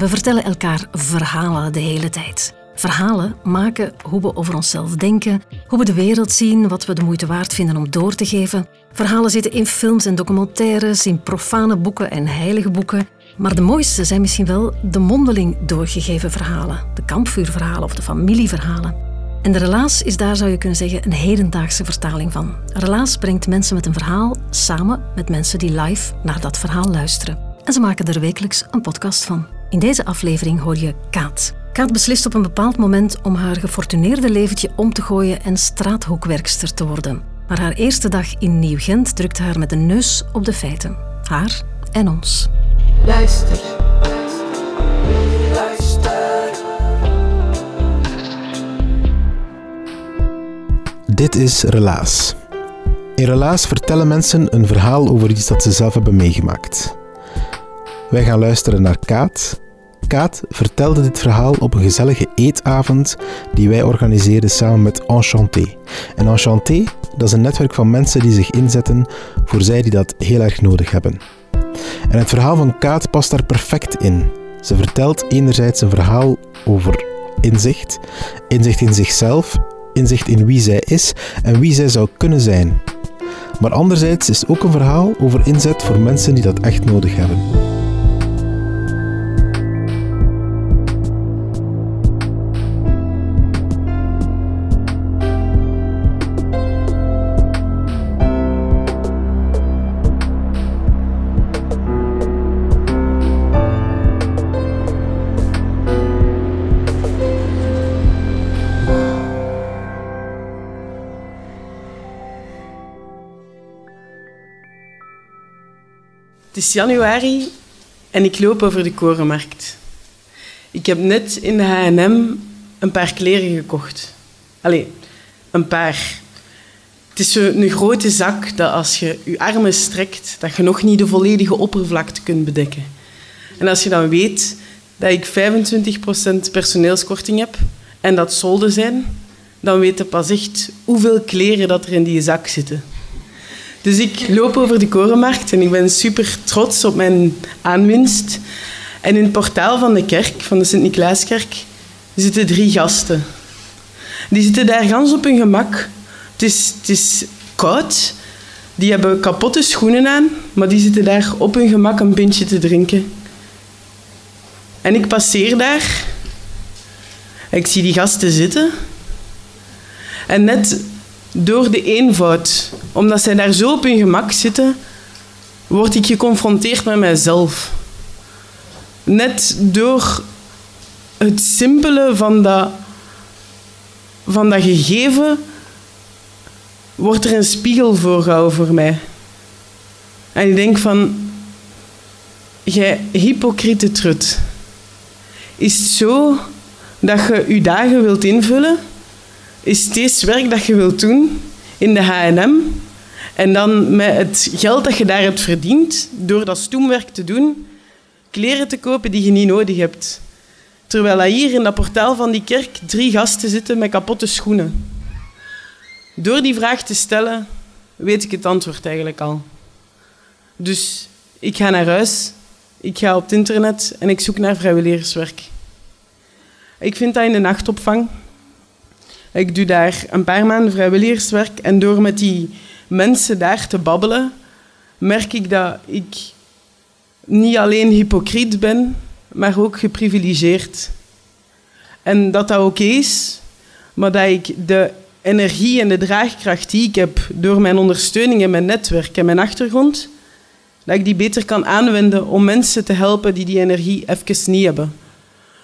We vertellen elkaar verhalen de hele tijd. Verhalen maken hoe we over onszelf denken, hoe we de wereld zien, wat we de moeite waard vinden om door te geven. Verhalen zitten in films en documentaires, in profane boeken en heilige boeken. Maar de mooiste zijn misschien wel de mondeling doorgegeven verhalen, de kampvuurverhalen of de familieverhalen. En de relaas is daar, zou je kunnen zeggen, een hedendaagse vertaling van. Relaas brengt mensen met een verhaal samen met mensen die live naar dat verhaal luisteren. En ze maken er wekelijks een podcast van. In deze aflevering hoor je Kaat. Kaat beslist op een bepaald moment om haar gefortuneerde leventje om te gooien en straathoekwerkster te worden. Maar haar eerste dag in Nieuw-Gent drukt haar met de neus op de feiten. Haar en ons. Luister. Luister. Dit is Relaas. In Relaas vertellen mensen een verhaal over iets dat ze zelf hebben meegemaakt. Wij gaan luisteren naar Kaat. Kaat vertelde dit verhaal op een gezellige eetavond die wij organiseerden samen met Enchanté. En Enchanté, dat is een netwerk van mensen die zich inzetten voor zij die dat heel erg nodig hebben. En het verhaal van Kaat past daar perfect in. Ze vertelt enerzijds een verhaal over inzicht, inzicht in zichzelf, inzicht in wie zij is en wie zij zou kunnen zijn. Maar anderzijds is het ook een verhaal over inzet voor mensen die dat echt nodig hebben. Is januari en ik loop over de korenmarkt. Ik heb net in de H&M een paar kleren gekocht. Allee, een paar. Het is zo'n grote zak dat als je je armen strekt, dat je nog niet de volledige oppervlakte kunt bedekken. En als je dan weet dat ik 25% personeelskorting heb en dat solden zijn, dan weet je pas echt hoeveel kleren dat er in die zak zitten. Dus ik loop over de korenmarkt en ik ben super trots op mijn aanwinst. En in het portaal van de kerk, van de Sint-Niklaaskerk, zitten drie gasten. Die zitten daar gans op hun gemak. Het is, het is koud. Die hebben kapotte schoenen aan, maar die zitten daar op hun gemak een pintje te drinken. En ik passeer daar. Ik zie die gasten zitten. En net door de eenvoud, omdat zij daar zo op hun gemak zitten, word ik geconfronteerd met mijzelf. Net door het simpele van dat, van dat gegeven wordt er een spiegel voorgehouden voor mij. En ik denk van, jij hypocriete trut. Is het zo dat je je dagen wilt invullen is steeds werk dat je wilt doen in de H&M en dan met het geld dat je daar hebt verdiend, door dat stoemwerk te doen, kleren te kopen die je niet nodig hebt. Terwijl hier in dat portaal van die kerk drie gasten zitten met kapotte schoenen. Door die vraag te stellen, weet ik het antwoord eigenlijk al. Dus ik ga naar huis, ik ga op het internet en ik zoek naar vrijwilligerswerk. Ik vind dat in de nachtopvang, ik doe daar een paar maanden vrijwilligerswerk en door met die mensen daar te babbelen, merk ik dat ik niet alleen hypocriet ben, maar ook geprivilegeerd. En dat dat oké is, maar dat ik de energie en de draagkracht die ik heb door mijn ondersteuning en mijn netwerk en mijn achtergrond, dat ik die beter kan aanwenden om mensen te helpen die die energie even niet hebben.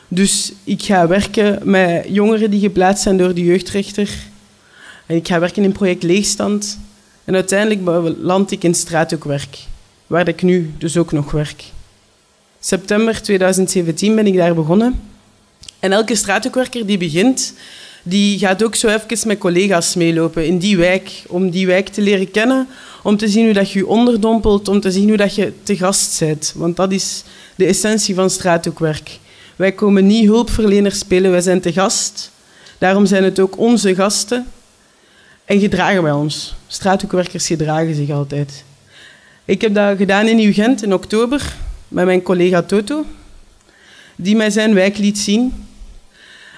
Dus ik ga werken met jongeren die geplaatst zijn door de jeugdrechter. En ik ga werken in project Leegstand. En uiteindelijk land ik in straathoekwerk, waar ik nu dus ook nog werk. September 2017 ben ik daar begonnen. En elke straathoekwerker die begint, die gaat ook zo even met collega's meelopen in die wijk, om die wijk te leren kennen, om te zien hoe dat je je onderdompelt, om te zien hoe dat je te gast bent. Want dat is de essentie van straathoekwerk. Wij komen niet hulpverleners spelen, wij zijn te gast. Daarom zijn het ook onze gasten. En gedragen wij ons. Straathoekwerkers gedragen zich altijd. Ik heb dat gedaan in Nieuw-Gent in oktober met mijn collega Toto. die mij zijn wijk liet zien.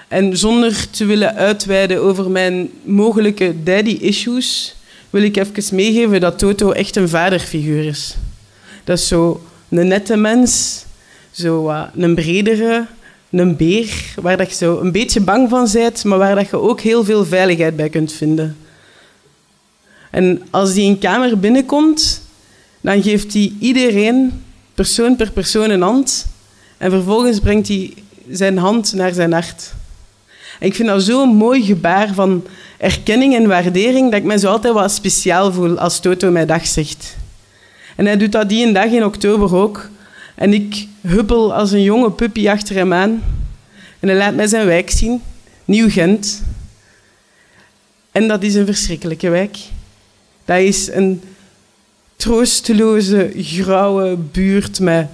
En zonder te willen uitweiden over mijn mogelijke daddy issues, wil ik even meegeven dat Toto echt een vaderfiguur is. Dat is zo een nette mens, zo een bredere, een beer, waar dat je zo een beetje bang van bent, maar waar dat je ook heel veel veiligheid bij kunt vinden. En als die een kamer binnenkomt, dan geeft hij iedereen, persoon per persoon, een hand. En vervolgens brengt hij zijn hand naar zijn hart. Ik vind dat zo'n mooi gebaar van erkenning en waardering, dat ik me zo altijd wat speciaal voel als Toto mij dag zegt. En hij doet dat die een dag in oktober ook. En ik huppel als een jonge puppy achter hem aan. En hij laat mij zijn wijk zien, Nieuw-Gent. En dat is een verschrikkelijke wijk. Dat is een troosteloze, grauwe buurt met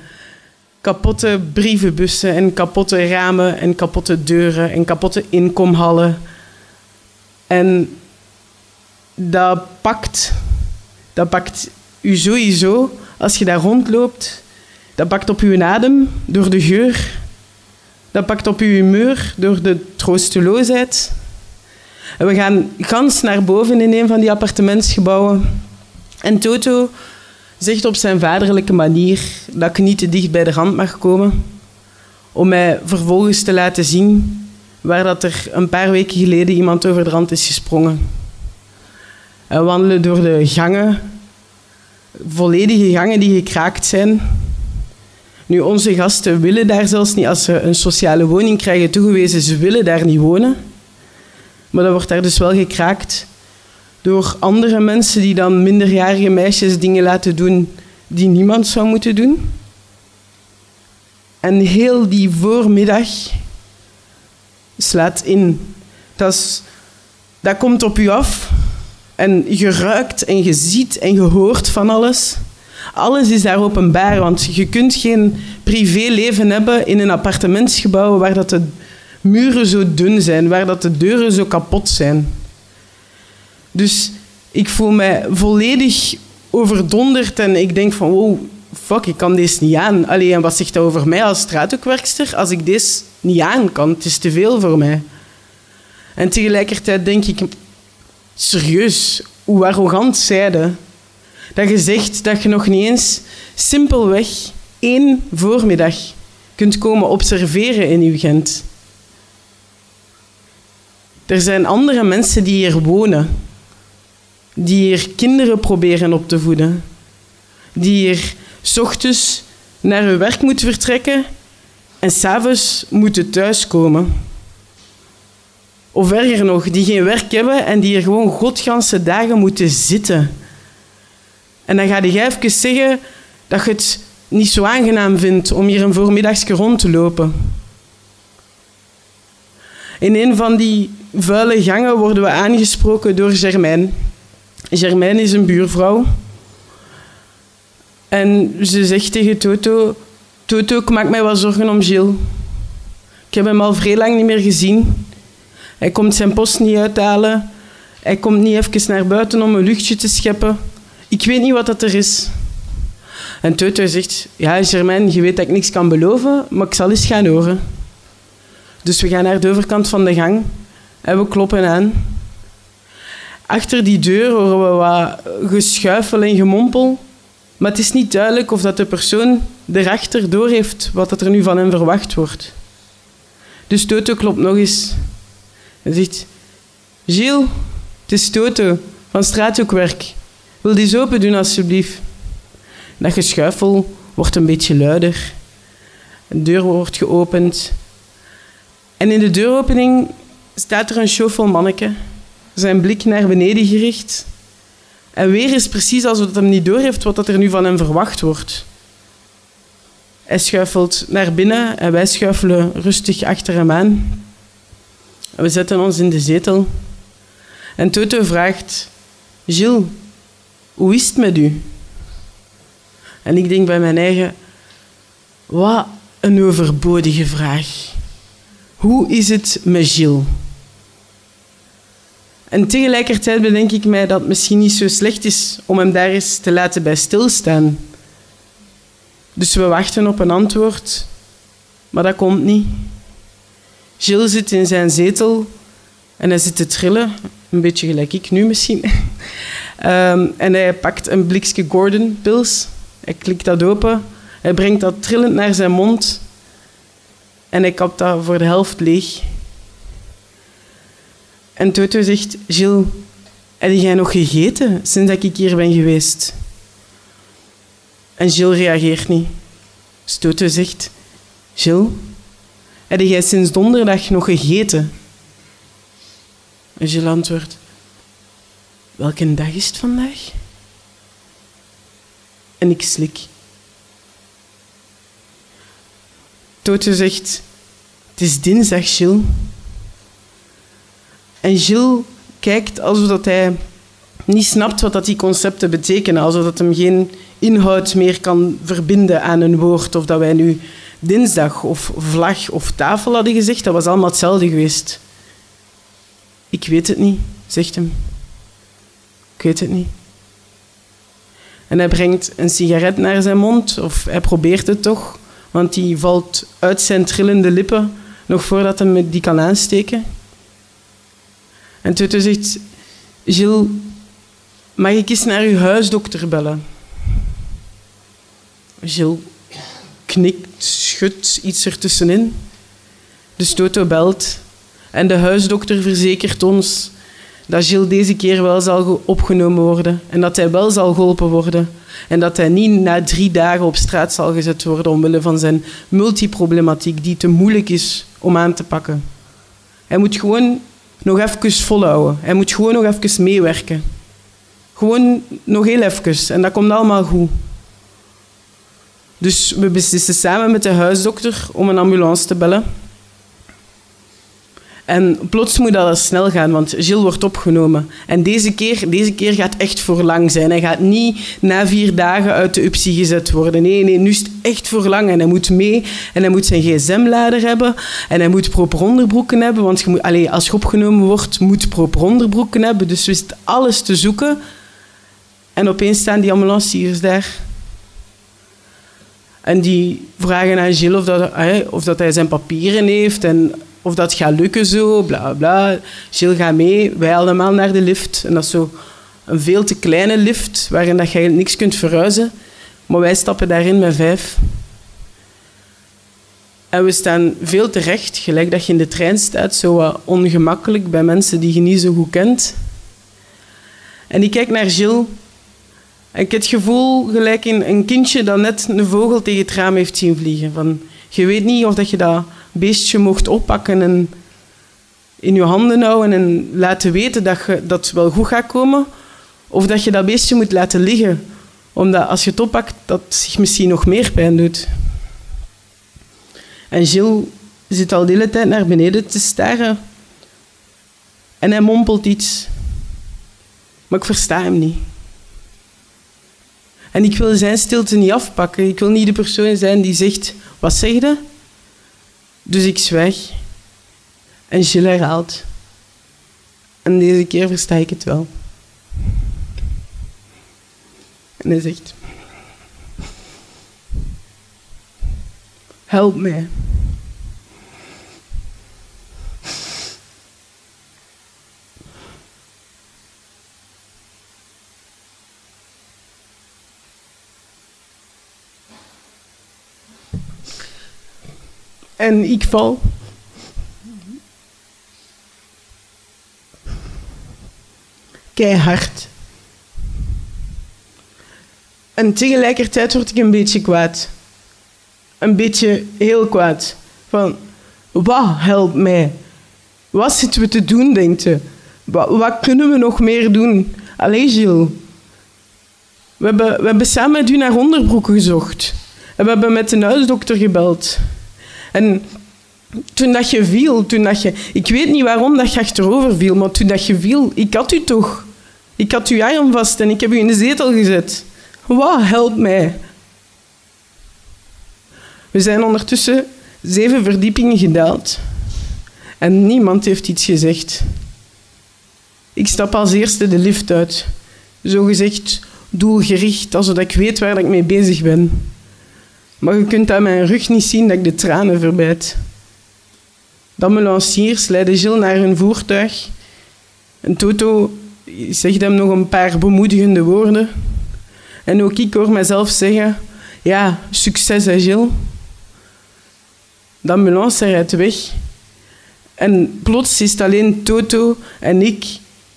kapotte brievenbussen en kapotte ramen en kapotte deuren en kapotte inkomhallen. En dat pakt, dat pakt u sowieso als je daar rondloopt. Dat pakt op uw adem door de geur. Dat pakt op uw humeur door de troosteloosheid. En we gaan gans naar boven in een van die appartementsgebouwen. En Toto zegt op zijn vaderlijke manier dat ik niet te dicht bij de rand mag komen. Om mij vervolgens te laten zien waar dat er een paar weken geleden iemand over de rand is gesprongen. We wandelen door de gangen, volledige gangen die gekraakt zijn. Nu, onze gasten willen daar zelfs niet, als ze een sociale woning krijgen toegewezen, ze willen daar niet wonen. Maar dat wordt daar dus wel gekraakt door andere mensen die dan minderjarige meisjes dingen laten doen die niemand zou moeten doen. En heel die voormiddag slaat in. Dat, is, dat komt op u af en je ruikt en je ziet en je hoort van alles. Alles is daar openbaar, want je kunt geen privéleven hebben in een appartementsgebouw waar dat de muren zo dun zijn, waar dat de deuren zo kapot zijn. Dus ik voel mij volledig overdonderd en ik denk van, wow, fuck, ik kan deze niet aan. Allee, en wat zegt dat over mij als straathoekwerkster als ik deze niet aan kan? Het is te veel voor mij. En tegelijkertijd denk ik, serieus, hoe arrogant zijde. Dat je zegt dat je nog niet eens simpelweg één voormiddag kunt komen observeren in uw Gent. Er zijn andere mensen die hier wonen, die hier kinderen proberen op te voeden, die hier s ochtends naar hun werk moeten vertrekken en s'avonds moeten thuiskomen. Of erger nog, die geen werk hebben en die hier gewoon godganse dagen moeten zitten. En dan ga je even zeggen dat je het niet zo aangenaam vindt om hier een voormiddagsje rond te lopen. In een van die vuile gangen worden we aangesproken door Germaine. Germaine is een buurvrouw. En ze zegt tegen Toto... Toto, ik maak mij wel zorgen om Gilles. Ik heb hem al vrij lang niet meer gezien. Hij komt zijn post niet uithalen. Hij komt niet even naar buiten om een luchtje te scheppen. Ik weet niet wat dat er is. En Toto zegt... Ja, Germaine, je weet dat ik niks kan beloven, maar ik zal eens gaan horen. Dus we gaan naar de overkant van de gang en we kloppen aan. Achter die deur horen we wat geschuifel en gemompel. Maar het is niet duidelijk of dat de persoon erachter doorheeft wat er nu van hem verwacht wordt. Dus Toto klopt nog eens. Hij zegt... Gilles, het is Toto van straathoekwerk. Wil die eens open doen, alsjeblieft? Dat geschuifel wordt een beetje luider. Een deur wordt geopend. En in de deuropening staat er een chauffeur manneke zijn blik naar beneden gericht. En weer is precies alsof hij niet doorheeft wat er nu van hem verwacht wordt. Hij schuifelt naar binnen en wij schuifelen rustig achter hem aan. We zetten ons in de zetel. En Toto vraagt: Gilles, hoe is het met u? En ik denk bij mijn eigen: wat een overbodige vraag. Hoe is het met Gilles? En tegelijkertijd bedenk ik mij dat het misschien niet zo slecht is om hem daar eens te laten bij stilstaan. Dus we wachten op een antwoord. Maar dat komt niet. Gilles zit in zijn zetel en hij zit te trillen. Een beetje gelijk ik nu misschien. Ehm, en hij pakt een blikje Gordon-pils. Hij klikt dat open. Hij brengt dat trillend naar zijn mond. En hij kapt dat voor de helft leeg. En Toto zegt, Gilles, heb jij nog gegeten sinds dat ik hier ben geweest? En Gilles reageert niet. Dus Toto zegt, Gilles, heb jij sinds donderdag nog gegeten? En Gilles antwoordt, welke dag is het vandaag? En ik slik. Toto zegt, het is dinsdag, Gilles. En Gilles kijkt alsof dat hij niet snapt wat dat die concepten betekenen. Alsof dat hem geen inhoud meer kan verbinden aan een woord. Of dat wij nu dinsdag of vlag of tafel hadden gezegd. Dat was allemaal hetzelfde geweest. Ik weet het niet, zegt hem. Ik weet het niet. En hij brengt een sigaret naar zijn mond, of hij probeert het toch, want die valt uit zijn trillende lippen nog voordat hij die kan aansteken. En Tutu zegt, Gilles, mag ik eens naar uw huisdokter bellen? Gilles knikt, schudt iets ertussenin. Dus Toto belt en de huisdokter verzekert ons dat Gilles deze keer wel zal opgenomen worden en dat hij wel zal geholpen worden en dat hij niet na drie dagen op straat zal gezet worden omwille van zijn multiproblematiek die te moeilijk is om aan te pakken. Hij moet gewoon nog even volhouden. Hij moet gewoon nog even meewerken. Gewoon nog heel even. En dat komt allemaal goed. Dus we beslissen samen met de huisdokter om een ambulance te bellen. En plots moet dat snel gaan, want Gilles wordt opgenomen. En deze keer, deze keer gaat echt voor lang zijn. Hij gaat niet na vier dagen uit de UPSI gezet worden. Nee, nee, nu is het echt voor lang. En hij moet mee. En hij moet zijn gsm-lader hebben. En hij moet proper onderbroeken hebben. Want je moet, allez, als je opgenomen wordt, moet proper onderbroeken hebben. Dus zitten alles te zoeken. En opeens staan die ambulanciers daar. En die vragen aan Gilles of dat, of dat hij zijn papieren heeft. En of dat gaat lukken zo, bla bla. Gilles gaat mee, wij allemaal naar de lift. En dat is zo een veel te kleine lift, waarin dat je niks kunt verhuizen. Maar wij stappen daarin met vijf. En we staan veel terecht, gelijk dat je in de trein staat, zo wat ongemakkelijk bij mensen die je niet zo goed kent. En ik kijk naar Gilles. En ik heb het gevoel, gelijk in een kindje dat net een vogel tegen het raam heeft zien vliegen. Van, je weet niet of dat je dat beestje mocht oppakken en in je handen houden en laten weten dat, je, dat wel goed gaat komen. Of dat je dat beestje moet laten liggen, omdat als je het oppakt, dat zich misschien nog meer pijn doet. En Gilles zit al de hele tijd naar beneden te staren. En hij mompelt iets. Maar ik versta hem niet. En ik wil zijn stilte niet afpakken. Ik wil niet de persoon zijn die zegt, wat zeg je? Dus ik zwijg. En Gilles herhaalt. En deze keer versta ik het wel. En hij zegt... Help mij. En ik val. Keihard. En tegelijkertijd word ik een beetje kwaad. Een beetje heel kwaad. Van, wat helpt mij? Wat zitten we te doen, denkt je? Wat, wat kunnen we nog meer doen? Allee, Gilles. We hebben, we hebben samen met u naar onderbroeken gezocht. En we hebben met de huisdokter gebeld. En toen dat je viel, toen dat je... Ik weet niet waarom dat je achterover viel, maar toen dat je viel, ik had u toch. Ik had uw arm vast en ik heb u in de zetel gezet. Wat, help mij. We zijn ondertussen zeven verdiepingen gedaald. En niemand heeft iets gezegd. Ik stap als eerste de lift uit. Zo gezegd doelgericht, alsof ik weet waar ik mee bezig ben. Maar je kunt aan mijn rug niet zien dat ik de tranen verbijt. De ambulanciers leiden Gilles naar hun voertuig. En Toto zegt hem nog een paar bemoedigende woorden. En ook ik hoor mezelf zeggen... Ja, succes hè Gilles. De ambulance rijdt weg. En plots is het alleen Toto en ik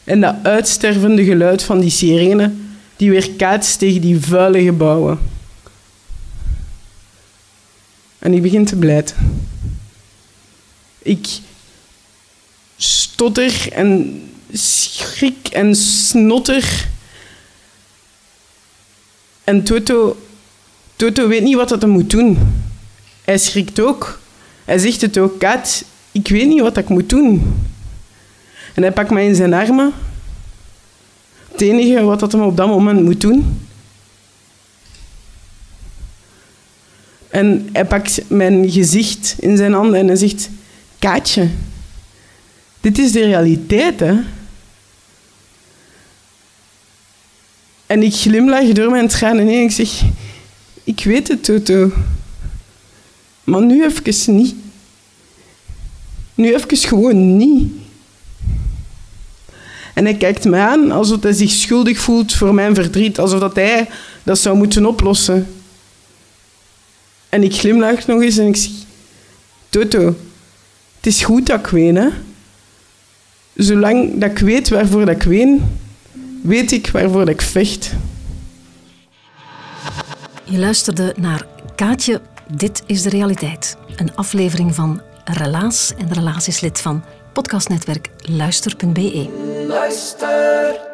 en dat uitstervende geluid van die sirene die weer kaatst tegen die vuile gebouwen. En ik begin te blijten. Ik stotter en schrik en snotter. En Toto, Toto weet niet wat dat hij moet doen. Hij schrikt ook. Hij zegt het ook, Kaat, ik weet niet wat ik moet doen. En hij pakt mij in zijn armen. Het enige wat dat hem op dat moment moet doen. En hij pakt mijn gezicht in zijn handen en hij zegt: Kaatje, dit is de realiteit, hè? En ik glimlach door mijn tranen heen en ik zeg: Ik weet het, Toto. Maar nu even niet. Nu even gewoon niet. En hij kijkt me aan alsof hij zich schuldig voelt voor mijn verdriet, alsof dat hij dat zou moeten oplossen. En ik glimlach nog eens en ik zeg: Toto, het is goed dat ik ween, hè? Zolang dat ik weet waarvoor dat ik ween, weet ik waarvoor dat ik vecht. Je luisterde naar Kaatje, dit is de realiteit. Een aflevering van Relaas en Relaas is lid van podcastnetwerk luister.be. Luister.